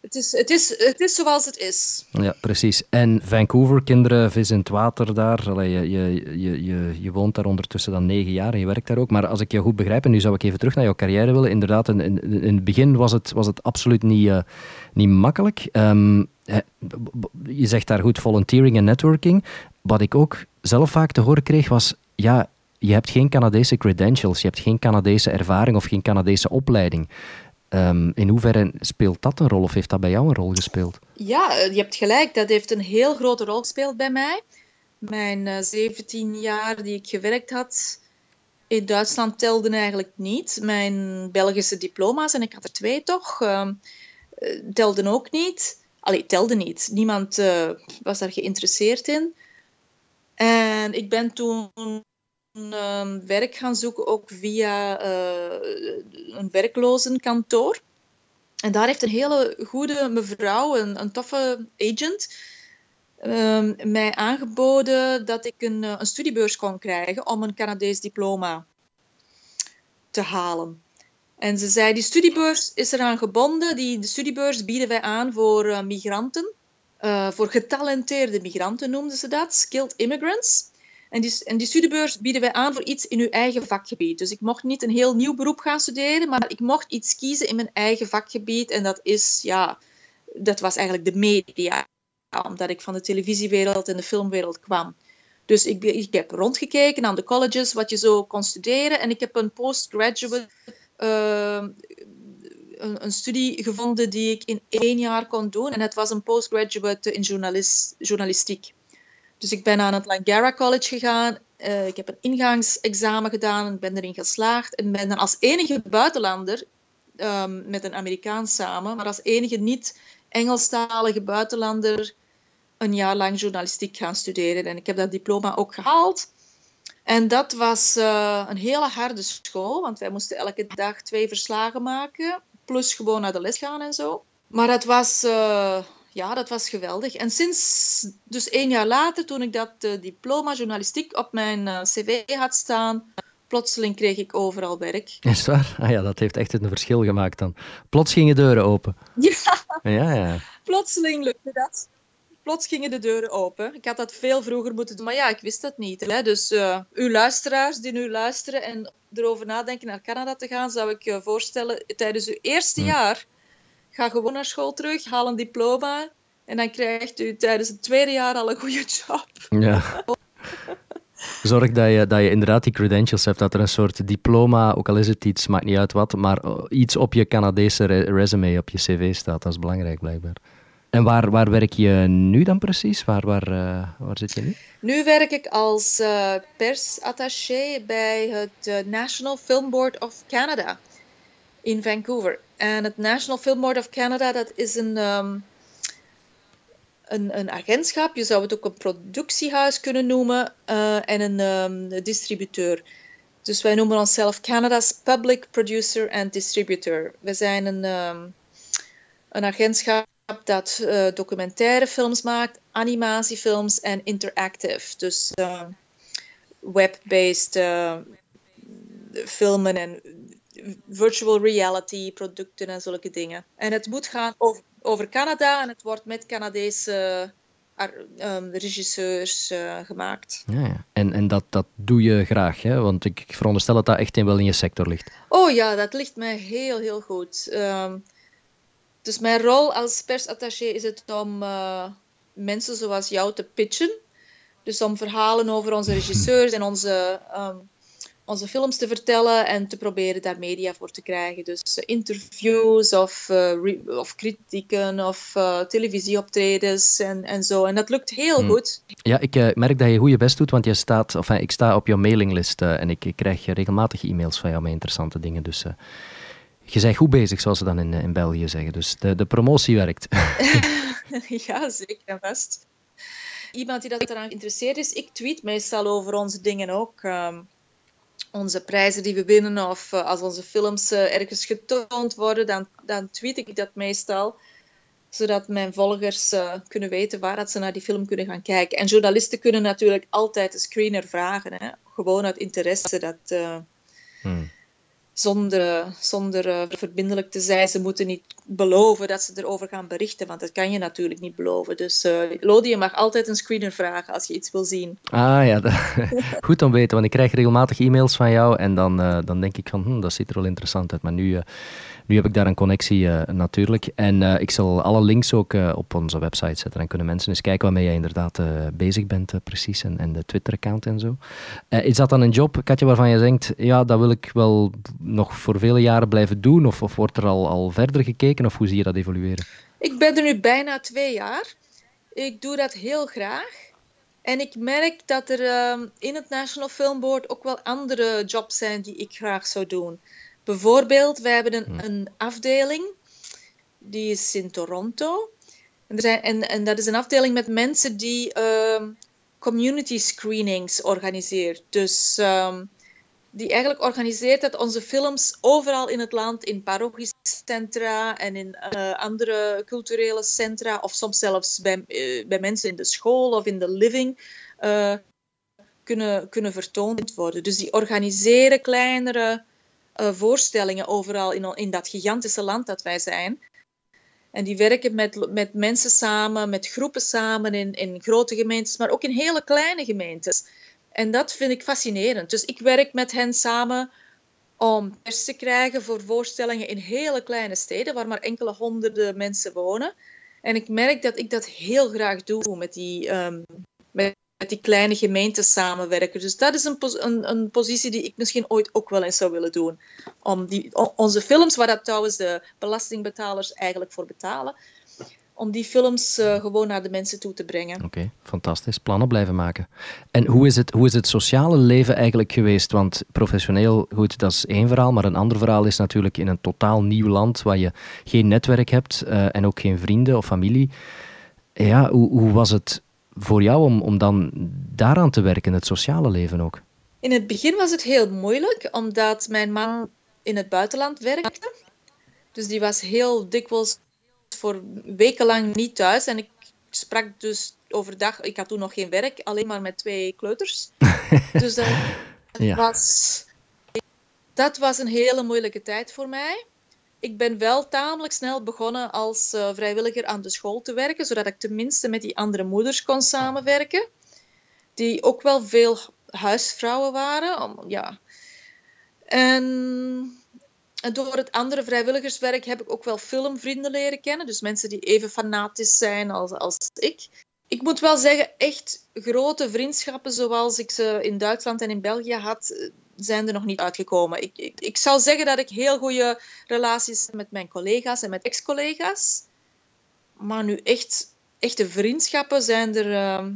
het is, het, is, het is zoals het is. Ja, precies. En Vancouver, kinderen, vis in het water daar. Je, je, je, je, woont daar ondertussen dan negen jaar en je werkt daar ook. Maar als ik je goed begrijp, en nu zou ik even terug naar jouw carrière willen. Inderdaad, in, in, het begin was het, was het absoluut niet, uh, niet makkelijk. Um, je zegt daar goed volunteering en networking. Wat ik ook zelf vaak te horen kreeg was... Ja, je hebt geen Canadese credentials, je hebt geen Canadese ervaring of geen Canadese opleiding. Um, in hoeverre speelt dat een rol of heeft dat bij jou een rol gespeeld? Ja, je hebt gelijk. Dat heeft een heel grote rol gespeeld bij mij. Mijn uh, eh, 17 jaar die ik gewerkt had in Duitsland telden eigenlijk niet. Mijn Belgische diploma's, en ik had er twee toch, uh, telden ook niet. Allee, telden niet. Niemand was daar geïnteresseerd in. En ik ben toen um, werk gaan zoeken, ook via uh, een werklozenkantoor. En daar heeft een hele goede mevrouw, een, een toffe agent, um, mij aangeboden dat ik een, eh, een studiebeurs kon krijgen om een Canadees diploma te halen. En ze zei, die studiebeurs is eraan gebonden. Die, de studiebeurs bieden wij aan voor uh, migranten. Voor getalenteerde migranten noemden ze dat, skilled immigrants. En die, en die studiebeurs bieden wij aan voor iets in uw eigen vakgebied. Dus ik mocht niet een heel nieuw beroep gaan studeren, maar ik mocht iets kiezen in mijn eigen vakgebied. En dat is, ja, dat was eigenlijk de media, omdat ik van de televisiewereld en de filmwereld kwam. Dus ik, ik heb rondgekeken aan de colleges, wat je zo kon studeren. En ik heb een postgraduate, uh, een, studie gevonden die ik in één jaar kon doen. En het was een postgraduate in journalist, journalistiek. Dus ik ben aan het Langara College gegaan. Uh, ik heb een ingangsexamen gedaan en ben erin geslaagd. En ben dan als enige buitenlander, um, met een Amerikaan samen, maar als enige niet-Engelstalige buitenlander, een jaar lang journalistiek gaan studeren. En ik heb dat diploma ook gehaald. En dat was uh, een hele harde school, want wij moesten elke dag twee verslagen maken, plus gewoon naar de les gaan en zo. Maar het was, uh, ja, dat was geweldig. En sinds, dus één jaar later, toen ik dat uh, diploma journalistiek op mijn uh, cv had staan, plotseling kreeg ik overal werk. Is waar? Ah ja, dat heeft echt een verschil gemaakt dan. Plots gingen deuren open. Ja, ja, ja. plotseling lukte dat. Plots gingen de deuren open. Ik had dat veel vroeger moeten doen, maar ja, ik wist dat niet. Hè. Dus uh, uw luisteraars die nu luisteren en erover nadenken naar Canada te gaan, zou ik je voorstellen, tijdens uw eerste hm. jaar Ga gewoon naar school terug, haal een diploma en dan krijgt u tijdens het tweede jaar al een goede job. Ja. Zorg dat je, dat je inderdaad die credentials hebt, dat er een soort diploma, ook al is het iets, maakt niet uit wat, maar eh, iets op je Canadese resume, op je cv staat. Dat is belangrijk blijkbaar. En waar, waar werk je nu dan precies? Waar, waar, uh, waar zit je nu? Nu werk ik als uh, persattaché bij het National Film Board of Canada in Vancouver. En het National Film Board of Canada, dat is een, um, een, een, agentschap. Je zou het ook een productiehuis kunnen noemen. Uh, en een um, distributeur. Dus wij noemen onszelf Canada's Public Producer and Distributor. We zijn een, um, een agentschap dat uh, documentaire films maakt, animatiefilms en interactive. Dus uh, web-based uh, filmen en virtual reality producten en zulke dingen. En het moet gaan over, over Canada en het wordt met Canadese um, regisseurs uh, gemaakt. Ja, ja. En, en dat, dat doe je graag, hè? want ik, ik veronderstel dat dat echt in, wel in je sector ligt. Oh ja, dat ligt mij heel, heel goed. Um, dus mijn rol als persattaché is het om uh, mensen zoals jou te pitchen. Dus om verhalen over onze regisseurs en onze um, onze films te vertellen en te proberen daar media voor te krijgen. Dus uh, interviews of, uh, of kritieken of uh, televisieoptredens en, en zo. En dat lukt heel hmm. goed. Ja, ik merk dat je goed je best doet, want je staat, of, ik sta op jouw mailinglist en ik, ik, krijg regelmatig e-mails van jou met interessante dingen. Dus je bent goed bezig, zoals ze dan in, in België zeggen. Dus de, de promotie werkt. ja, zeker en vast. Iemand die dat eraan geïnteresseerd is, ik tweet meestal over onze dingen ook. Um, onze prijzen die we winnen of uh, als onze films uh, ergens getoond worden, dan, dan tweet ik dat meestal zodat mijn volgers uh, kunnen weten waar dat ze naar die film kunnen gaan kijken. En journalisten kunnen natuurlijk altijd de screener vragen, hè? gewoon uit interesse. Dat, hmm zonder, zonder uh, verbindelijk te zijn. Ze moeten niet beloven dat ze erover gaan berichten, want dat kan je natuurlijk niet beloven. Dus uh, Lodi, je mag altijd een screener vragen als je iets wil zien. Ah ja, goed om weten, want ik krijg regelmatig e-mails van jou en dan, uh, dan denk ik van, hm, dat ziet er wel interessant uit. Maar nu nu heb ik daar een connectie uh, natuurlijk. En uh, ik zal alle links ook uh, op onze website zetten. Dan kunnen mensen eens kijken waarmee jij inderdaad bezig bent, precies. En, en de Twitter-account en zo. is dat dan een job, Katja, waarvan je denkt: ja, dat wil ik wel nog voor vele jaren blijven doen? Of, of wordt er al, al verder gekeken? Of hoe zie je dat evolueren? Ik ben er nu bijna twee jaar. Ik doe dat heel graag. En ik merk dat er uh, in het National Film Board ook wel andere jobs zijn die ik graag zou doen. Bijvoorbeeld, wij hebben een, hm. een afdeling, die is in Toronto. En, er zijn, en, en dat is een afdeling met mensen die um, community screenings organiseert. Dus um, die eigenlijk organiseert dat onze films overal in het land, in parochiecentra en in uh, andere culturele centra, of soms zelfs bij, uh, bij mensen in de school of in de living, uh, kunnen, kunnen vertoond worden. Dus die organiseren kleinere uh, voorstellingen overal in, in dat gigantische land dat wij zijn. En die werken met, met mensen samen, met groepen samen, in, in grote gemeentes, maar ook in hele kleine gemeentes. En dat vind ik fascinerend. Dus ik werk met hen samen om pers te krijgen voor voorstellingen in hele kleine steden, waar maar enkele honderden mensen wonen. En ik merk dat ik dat heel graag doe met die, um, met met die kleine gemeentes samenwerken. Dus dat is een, een, een, positie die ik misschien ooit ook wel eens zou willen doen. Om die, onze films, waar dat trouwens de belastingbetalers eigenlijk voor betalen, om die films uh, gewoon naar de mensen toe te brengen. Oké, fantastisch. Plannen blijven maken. En hoe is, het, hoe is het sociale leven eigenlijk geweest? Want professioneel, goed, dat is één verhaal, maar een ander verhaal is natuurlijk in een totaal nieuw land waar je geen netwerk hebt uh, en ook geen vrienden of familie. Ja, hoe, hoe was het voor jou om, om dan daaraan te werken, het sociale leven ook? In het begin was het heel moeilijk, omdat mijn man in het buitenland werkte. Dus die was heel dikwijls voor wekenlang niet thuis. En ik sprak dus overdag, ik had toen nog geen werk, alleen maar met twee kleuters. dus dat, ja. was, dat was een hele moeilijke tijd voor mij ik ben wel tamelijk snel begonnen als uh, vrijwilliger aan de school te werken, zodat ik tenminste met die andere moeders kon samenwerken, die ook wel veel huisvrouwen waren. Ja. en, en, door het andere vrijwilligerswerk heb ik ook wel filmvrienden leren kennen, dus mensen die even fanatisch zijn als, als ik. Ik moet wel zeggen, echt grote vriendschappen zoals ik ze in Duitsland en in België had, zijn er nog niet uitgekomen. Ik, ik, ik zou zeggen dat ik heel goede relaties heb met mijn collega's en met ex-collega's. Maar nu echt, echte vriendschappen zijn er, uh,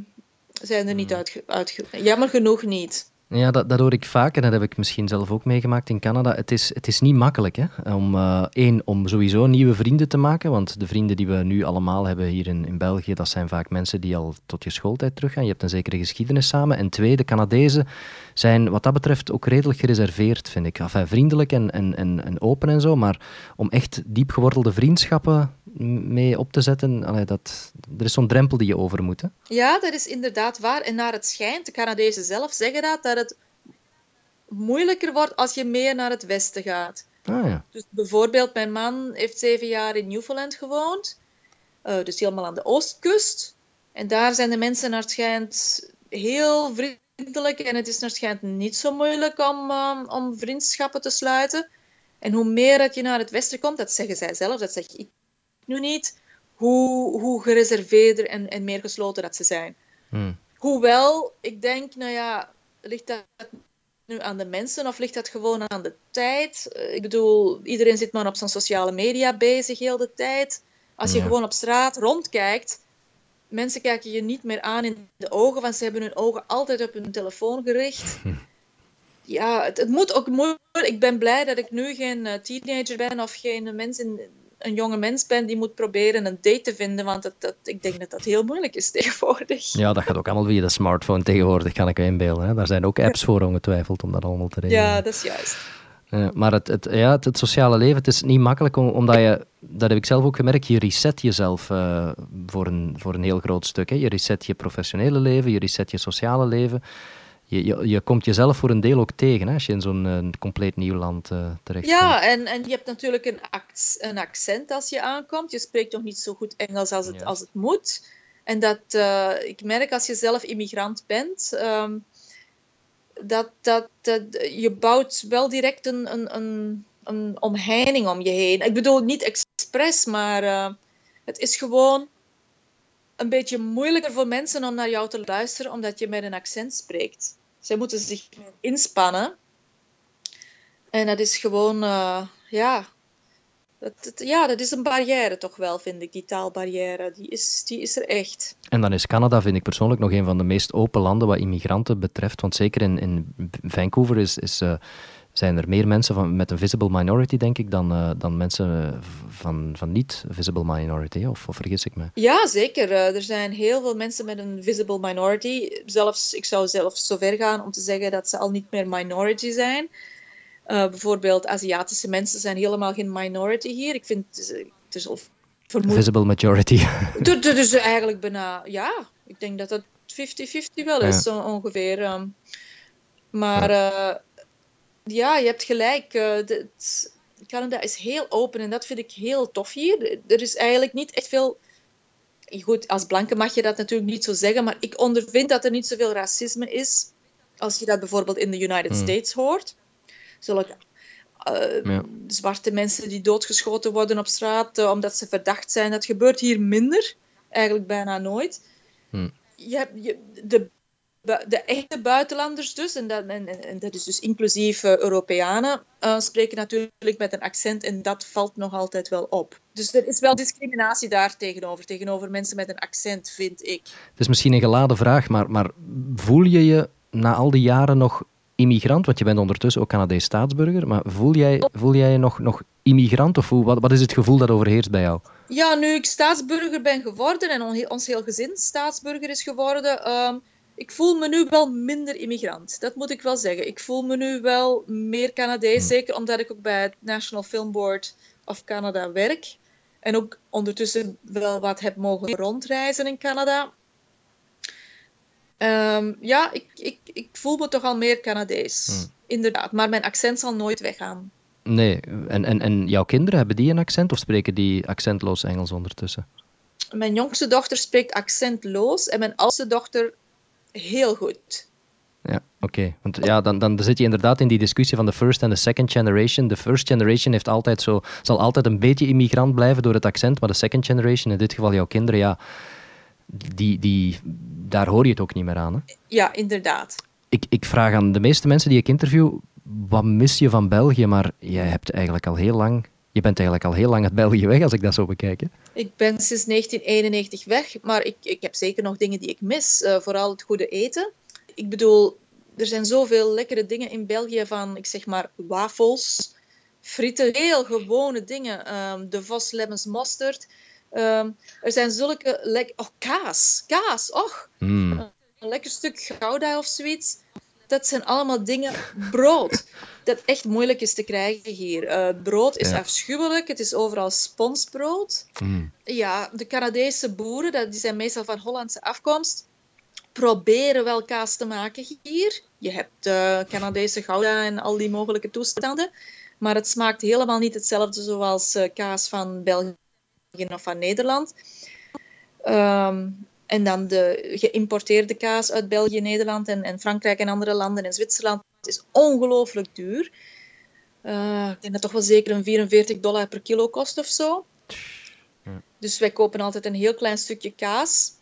zijn er niet hmm. uitge, Jammer genoeg niet. Ja, dat, dat hoor ik vaak en dat heb ik misschien zelf ook meegemaakt in Canada. Het is, het is niet makkelijk hè? om uh, één, om sowieso nieuwe vrienden te maken, want de vrienden die we nu allemaal hebben hier in, in België, dat zijn vaak mensen die al tot je schooltijd teruggaan. Je hebt een zekere geschiedenis samen. En twee, de Canadezen zijn wat dat betreft ook redelijk gereserveerd, vind ik. Enfin, vriendelijk en, en, en, en open en zo, maar om echt diep gewortelde vriendschappen mee op te zetten, allee, dat, er is zo'n drempel die je over moet. Hè? Ja, dat is inderdaad waar. En naar het schijnt, de Canadezen zelf zeggen dat, dat het moeilijker wordt als je meer naar het westen gaat. Ah, ja. Dus bijvoorbeeld, mijn man heeft zeven jaar in Newfoundland gewoond, uh, dus helemaal aan de oostkust. En daar zijn de mensen naar het schijnt heel vriendelijk en het is naar schijnt niet zo moeilijk om, um, om vriendschappen te sluiten. En hoe meer dat je naar het westen komt, dat zeggen zij zelf, dat zeg ik nu niet, hoe, hoe gereserveerder en, en meer gesloten dat ze zijn. Hmm. Hoewel, ik denk, nou ja, ligt dat nu aan de mensen of ligt dat gewoon aan de tijd? Eh, ik bedoel, iedereen zit maar op zijn sociale media bezig heel de tijd. Als je Ja. gewoon op straat rondkijkt, mensen kijken je niet meer aan in de ogen, want ze hebben hun ogen altijd op hun telefoon gericht. Ja, het, het moet ook moeilijk. Ik ben blij dat ik nu geen eh, teenager ben of geen mens in, een jonge mens ben die moet proberen een date te vinden, want dat, dat, ik denk dat dat heel moeilijk is tegenwoordig. Ja, dat gaat ook allemaal via de smartphone tegenwoordig, kan ik me inbeelden. Hè? Daar zijn ook apps voor ongetwijfeld om dat allemaal te regelen. Ja, dat is juist. Eh, maar het, het, ja, het, het sociale leven, het is niet makkelijk, om- omdat je, dat heb ik zelf ook gemerkt, je reset jezelf eh, voor, een, voor een heel groot stuk. Hè. Je reset je professionele leven, je reset je sociale leven. Je, je, je komt jezelf voor een deel ook tegen, hè, als je in zo'n eh, compleet nieuw land terechtkomt. Ja, en, en je hebt natuurlijk een, act, een accent als je aankomt. Je spreekt nog niet zo goed Engels als het, Ja. als het moet. En dat, ik merk als je zelf immigrant bent, ehm, dat, dat, dat je bouwt wel direct een, een, een, een omheining om je heen. Ik bedoel, niet expres, maar eh, het is gewoon een beetje moeilijker voor mensen om naar jou te luisteren, omdat je met een accent spreekt. Zij moeten zich inspannen. En dat is gewoon, eh, ja, dat, ja, dat is een barrière toch wel, vind ik, die taalbarrière. Die is, die is er echt. En dan is Canada, vind ik persoonlijk, nog een van de meest open landen wat immigranten betreft. Want zeker in, in Vancouver is, is, eh, zijn er meer mensen van, met een visible minority, denk ik, dan, eh, dan mensen eh, van, van niet-visible minority. Of, of vergis ik me? Ja, zeker. Er zijn heel veel mensen met een visible minority. Zelfs, ik zou zelfs zo ver gaan om te zeggen dat ze al niet meer minority zijn. Eh, bijvoorbeeld Aziatische mensen zijn helemaal geen minority hier. Ik vind het is- of vermoed. Visible majority. Dat dat is eigenlijk bijna, ja, ik denk dat dat 50-50 wel is, zo ongeveer. ehm. maar ja. ja, je hebt gelijk. eh, de- het- Canada is heel open en dat vind ik heel tof hier. Er is eigenlijk niet echt veel. Goed, als blanke mag je dat natuurlijk niet zo zeggen, maar ik ondervind dat er niet zoveel racisme is als je dat bijvoorbeeld in de United Hmm. States hoort. Zulke eh, Ja. zwarte mensen die doodgeschoten worden op straat eh, omdat ze verdacht zijn. Dat gebeurt hier minder, eigenlijk bijna nooit. Hmm. Je hebt, je, de, de echte buitenlanders dus, en dat, en, en- dat is dus inclusief eh, Europeanen, spreken natuurlijk met een accent en dat valt nog altijd wel op. Dus er is wel discriminatie daar tegenover, tegenover mensen met een accent, vind ik. Het is misschien een geladen vraag, maar, maar voel je je na al die jaren nog immigrant? Want je bent ondertussen ook Canadees staatsburger, maar voel jij, voel jij je nog, nog immigrant? Of hoe, wat, wat is het gevoel dat overheerst bij jou? Ja, nu ik staatsburger ben geworden en on- ons heel gezin staatsburger is geworden, ehm, ik voel me nu wel minder immigrant. Dat moet ik wel zeggen. Ik voel me nu wel meer Canadees, zeker omdat ik ook bij het National Film Board of Canada werk. En ook ondertussen wel wat heb mogen rondreizen in Canada. Ehm, ja, ik, ik, ik voel me toch al meer Canadees. Hmm. Inderdaad, maar mijn accent zal nooit weggaan. Nee, en, en, en jouw kinderen, hebben die een accent of spreken die accentloos Engels ondertussen? Mijn jongste dochter spreekt accentloos en mijn oudste dochter heel goed. Ja, oké. Want ja, dan, dan zit je inderdaad in die discussie van de first en de second generation. De first generation heeft altijd zo, zal altijd een beetje immigrant blijven door het accent, maar de second generation, in dit geval jouw kinderen, ja, die, die, daar hoor je het ook niet meer aan. Hè? Ja, inderdaad. Ik, ik vraag aan de meeste mensen die ik interview, wat mis je van België? Maar jij hebt eigenlijk al heel lang, je bent eigenlijk al heel lang uit België weg, als ik dat zo bekijk. Hè? Ik ben sinds 1991 weg, maar ik, ik heb zeker nog dingen die ik mis. eh, vooral het goede eten. Ik bedoel, er zijn zoveel lekkere dingen in België van, ik zeg maar, wafels, frieten, heel gewone dingen. Ehm, de Vos Lemons Mosterd. Ehm, er zijn zulke lek... Oh, kaas. Kaas, och. Mm. Een lekker stuk gouda of zoiets. Dat zijn allemaal dingen. Brood. Dat echt moeilijk is te krijgen hier. Eh, brood is Ja. afschuwelijk. Het is overal sponsbrood. Mm. Ja, de Canadese boeren, dat- die zijn meestal van Hollandse afkomst, proberen wel kaas te maken hier. Je hebt eh Canadese gouda en al die mogelijke toestanden. maar het smaakt helemaal niet hetzelfde zoals uh, kaas van België of van Nederland. Ehm, en dan de geïmporteerde kaas uit België, Nederland en, en Frankrijk en andere landen en Zwitserland is ongelooflijk duur. Uh, ik denk dat toch wel zeker een 44 dollar per kilo kost of zo. Dus wij kopen altijd een heel klein stukje kaas.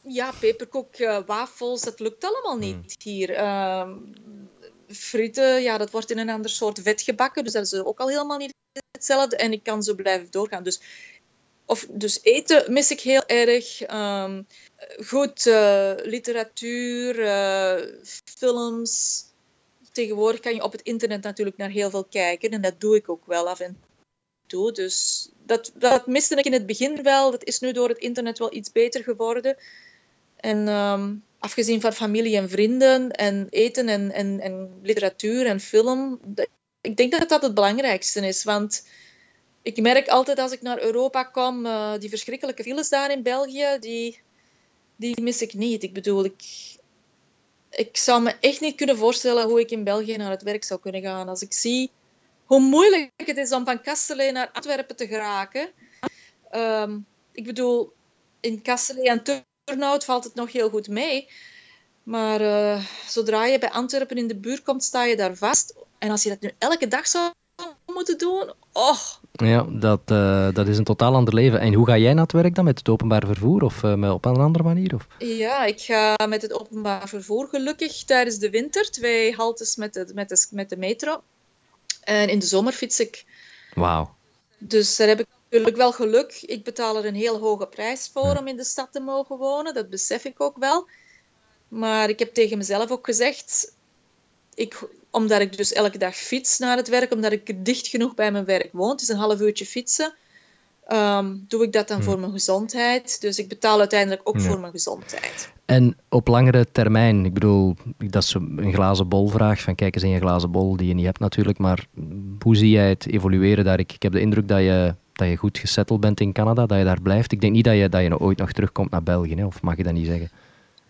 Ja, peperkoek, uh, wafels, dat lukt allemaal niet hmm. hier. Uh, frieten, ja, dat wordt in een ander soort vet gebakken, dus dat is ook al helemaal niet hetzelfde. En ik kan zo blijven doorgaan. Dus, of, dus eten mis ik heel erg. Ehm, goed, uh, literatuur, uh, films. Tegenwoordig kan je op het internet natuurlijk naar heel veel kijken. En dat doe ik ook wel af en toe. Dus dat, dat miste ik in het begin wel. Dat is nu door het internet wel iets beter geworden. En um, afgezien van familie en vrienden en eten en, en, en literatuur en film, ik denk dat dat het belangrijkste is. Want ik merk altijd als ik naar Europa kom, uh, die verschrikkelijke files daar in België, die, die mis ik niet. Ik bedoel, ik, ik zou me echt niet kunnen voorstellen hoe ik in België naar het werk zou kunnen gaan. Als ik zie hoe moeilijk het is om van Kastelen naar Antwerpen te geraken. Um, ik bedoel, in Kastelen en Turnhout valt het nog heel goed mee. Maar uh, zodra je bij Antwerpen in de buurt komt, sta je daar vast. En als je dat nu elke dag zou moeten doen, oh. Ja, dat, uh, dat is een totaal ander leven. En hoe ga jij naar het werk dan? Met het openbaar vervoer of uh, op een andere manier? Of? Ja, ik ga met het openbaar vervoer gelukkig tijdens de winter. Twee haltes met de, met de, met de metro. En in de zomer fiets ik. Wauw. Dus daar heb ik natuurlijk wel geluk. Ik betaal er een heel hoge prijs voor om in de stad te mogen wonen. Dat besef ik ook wel. Maar ik heb tegen mezelf ook gezegd, ik, omdat ik dus elke dag fiets naar het werk, omdat ik dicht genoeg bij mijn werk woon, het is een half uurtje fietsen, um, doe ik dat dan hmm. voor mijn gezondheid. Dus ik betaal uiteindelijk ook voor mijn gezondheid. En op langere termijn, ik bedoel, dat is een glazen bol vraag, van kijk eens in je glazen bol die je niet hebt natuurlijk, maar hoe zie jij het evolueren daar? Ik, ik heb de indruk dat je, dat je goed gesetteld bent in Canada, dat je daar blijft. Ik denk niet dat je, dat je ooit nog terugkomt naar België, hè? of mag je dat niet zeggen?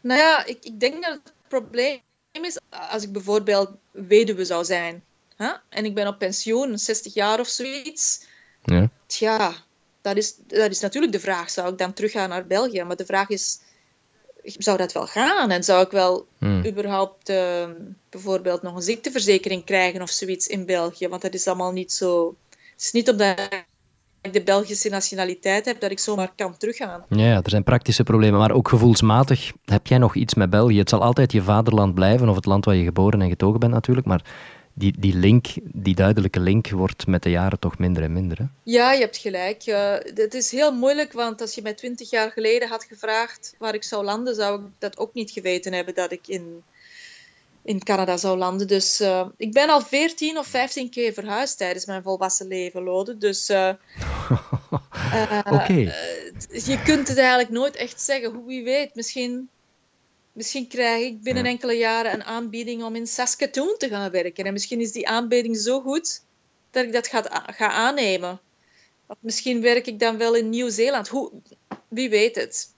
Nou ja, ik, ik denk dat het probleem is als ik bijvoorbeeld weduwe zou zijn hè? en ik ben op pensioen, 60 jaar of zoiets. Ja. Tja, dat is, dat is natuurlijk de vraag. Zou ik dan teruggaan naar België? Maar de vraag is, zou dat wel gaan? En zou ik wel hmm. überhaupt uh, bijvoorbeeld nog een ziekteverzekering krijgen of zoiets in België? Want dat is allemaal niet zo... Het is niet omdat ik de Belgische nationaliteit heb, dat ik zomaar kan teruggaan. Ja, er zijn praktische problemen, maar ook gevoelsmatig heb jij nog iets met België. Het zal altijd je vaderland blijven, of het land waar je geboren en getogen bent natuurlijk, maar die, die link, die duidelijke link, wordt met de jaren toch minder en minder. Hè? Ja, je hebt gelijk. Uh, het is heel moeilijk, want als je mij twintig jaar geleden had gevraagd waar ik zou landen, zou ik dat ook niet geweten hebben dat ik in in Canada zou landen. Dus uh, ik ben al 14 of 15 keer verhuisd tijdens mijn volwassen leven, Lode. Dus uh, okay. je kunt het eigenlijk nooit echt zeggen. Hoe wie weet, misschien, misschien krijg ik binnen enkele jaren een aanbieding om in Saskatoon te gaan werken. En misschien is die aanbieding zo goed dat ik dat ga, ga aannemen. Of misschien werk ik dan wel in Nieuw-Zeeland. Wie weet het.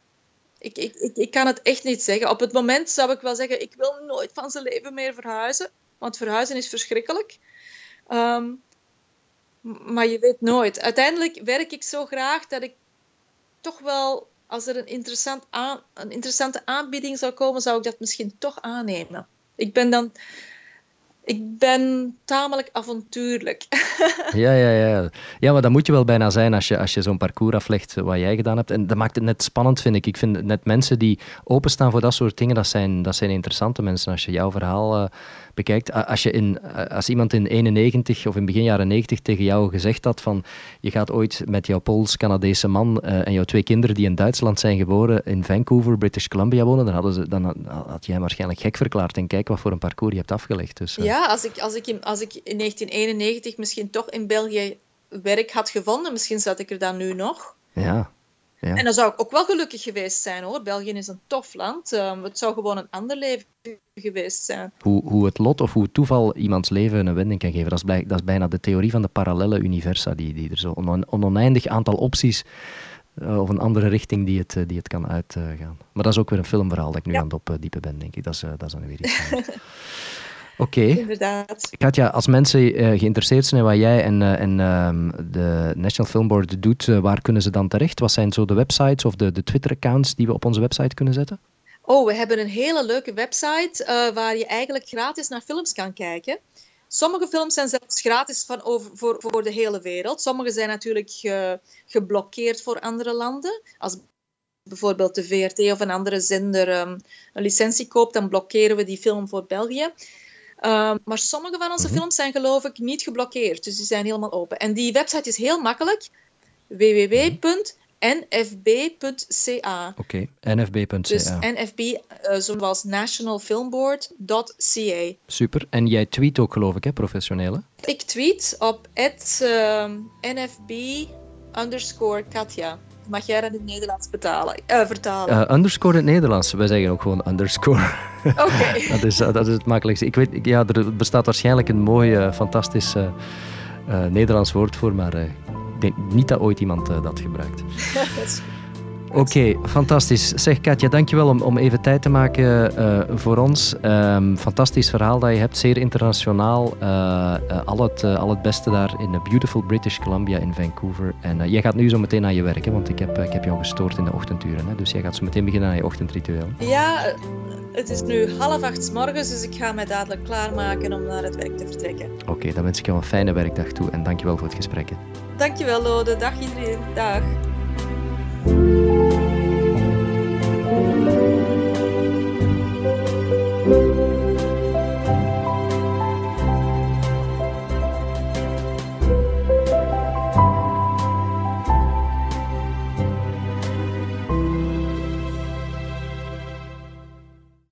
Ik, ik, ik, ik kan het echt niet zeggen. Op het moment zou ik wel zeggen, ik wil nooit van zijn leven meer verhuizen. Want verhuizen is verschrikkelijk. Ehm, maar je weet nooit. Uiteindelijk werk ik zo graag dat ik toch wel, als er een, interessant een interessante aanbieding zou komen, zou ik dat misschien toch aannemen. Ik ben dan ik ben tamelijk avontuurlijk. ja, ja, ja. Ja, maar dat moet je wel bijna zijn als je, als je zo'n parcours aflegt wat jij gedaan hebt. En dat maakt het net spannend, vind ik. Ik vind net mensen die openstaan voor dat soort dingen, dat zijn, dat zijn interessante mensen. Als je jouw verhaal uh, bekijkt. Als, je in, als iemand in 91 of in begin jaren 90 tegen jou gezegd had van je gaat ooit met jouw Pools-Canadese man uh, en jouw twee kinderen die in Duitsland zijn geboren in Vancouver, British Columbia wonen, dan, hadden ze, dan had jij waarschijnlijk gek verklaard. En kijk wat voor een parcours je hebt afgelegd. Dus, uh. Ja, als ik, als, ik in, als ik in 1991 misschien toch in België werk had gevonden, misschien zat ik er dan nu nog. Ja. Ja. En dan zou ik ook wel gelukkig geweest zijn hoor. België is een tof land. Um, het zou gewoon een ander leven geweest zijn. Hoe, hoe het lot of hoe het toeval iemands leven een wending kan geven, dat is, dat is bijna de theorie van de parallele universa, die, die er zo een oneindig aantal opties uh, of een andere richting die het, uh, die het kan uitgaan. maar dat is ook weer een filmverhaal dat ik nu aan het opdiepen ben, denk ik. Dat is, uh, dat is dan weer iets Oké. Inderdaad. Katja, als mensen uh, geïnteresseerd zijn in wat jij en, uh, en uh, de National Film Board doet, waar kunnen ze dan terecht? Wat zijn zo de websites of de, de Twitter-accounts die we op onze website kunnen zetten? Oh, we hebben een hele leuke website waar je eigenlijk gratis naar films kan kijken. Sommige films zijn zelfs gratis van over, voor, voor de hele wereld. Sommige zijn natuurlijk ge, geblokkeerd voor andere landen. Als bijvoorbeeld de VRT of een andere zender um, een licentie koopt, dan blokkeren we die film voor België. Um, maar sommige van onze mhm. films zijn geloof ik niet geblokkeerd, dus die zijn helemaal open. En die website is heel makkelijk: www.nfb.ca. Oké, okay. nfb.ca. Dus nfb, uh, zoals nationalfilmboard.ca. Super. En jij tweet ook geloof ik, hè, professionele? Ik tweet op uh, nfb underscore Katja mag jij dat in het Nederlands betalen, uh, vertalen? Uh, underscore in het Nederlands. Wij zeggen ook gewoon underscore. Oké. dat, is, dat is het makkelijkste. Ik weet, ja, er bestaat waarschijnlijk een mooi, fantastisch Nederlands woord voor, maar ik denk niet dat ooit iemand dat gebruikt. dat is goed. Oké, fantastisch. Zeg Katja, dankjewel om, om even tijd te maken uh, voor ons. Um, fantastisch verhaal dat je hebt, zeer internationaal. Uh, uh, al, het, al het beste daar in de beautiful British Columbia in Vancouver. En jij gaat nu zo meteen naar je werk, hè, want ik heb, ik heb jou gestoord in de ochtenduren. Hè, dus jij gaat zo meteen beginnen aan je ochtendritueel. Ja, het is nu half acht morgens, dus ik ga mij dadelijk klaarmaken om naar het werk te vertrekken. Oké, dan wens ik jou een fijne werkdag toe en dankjewel voor het gesprek. Dankjewel Lode, dag iedereen, dag. Música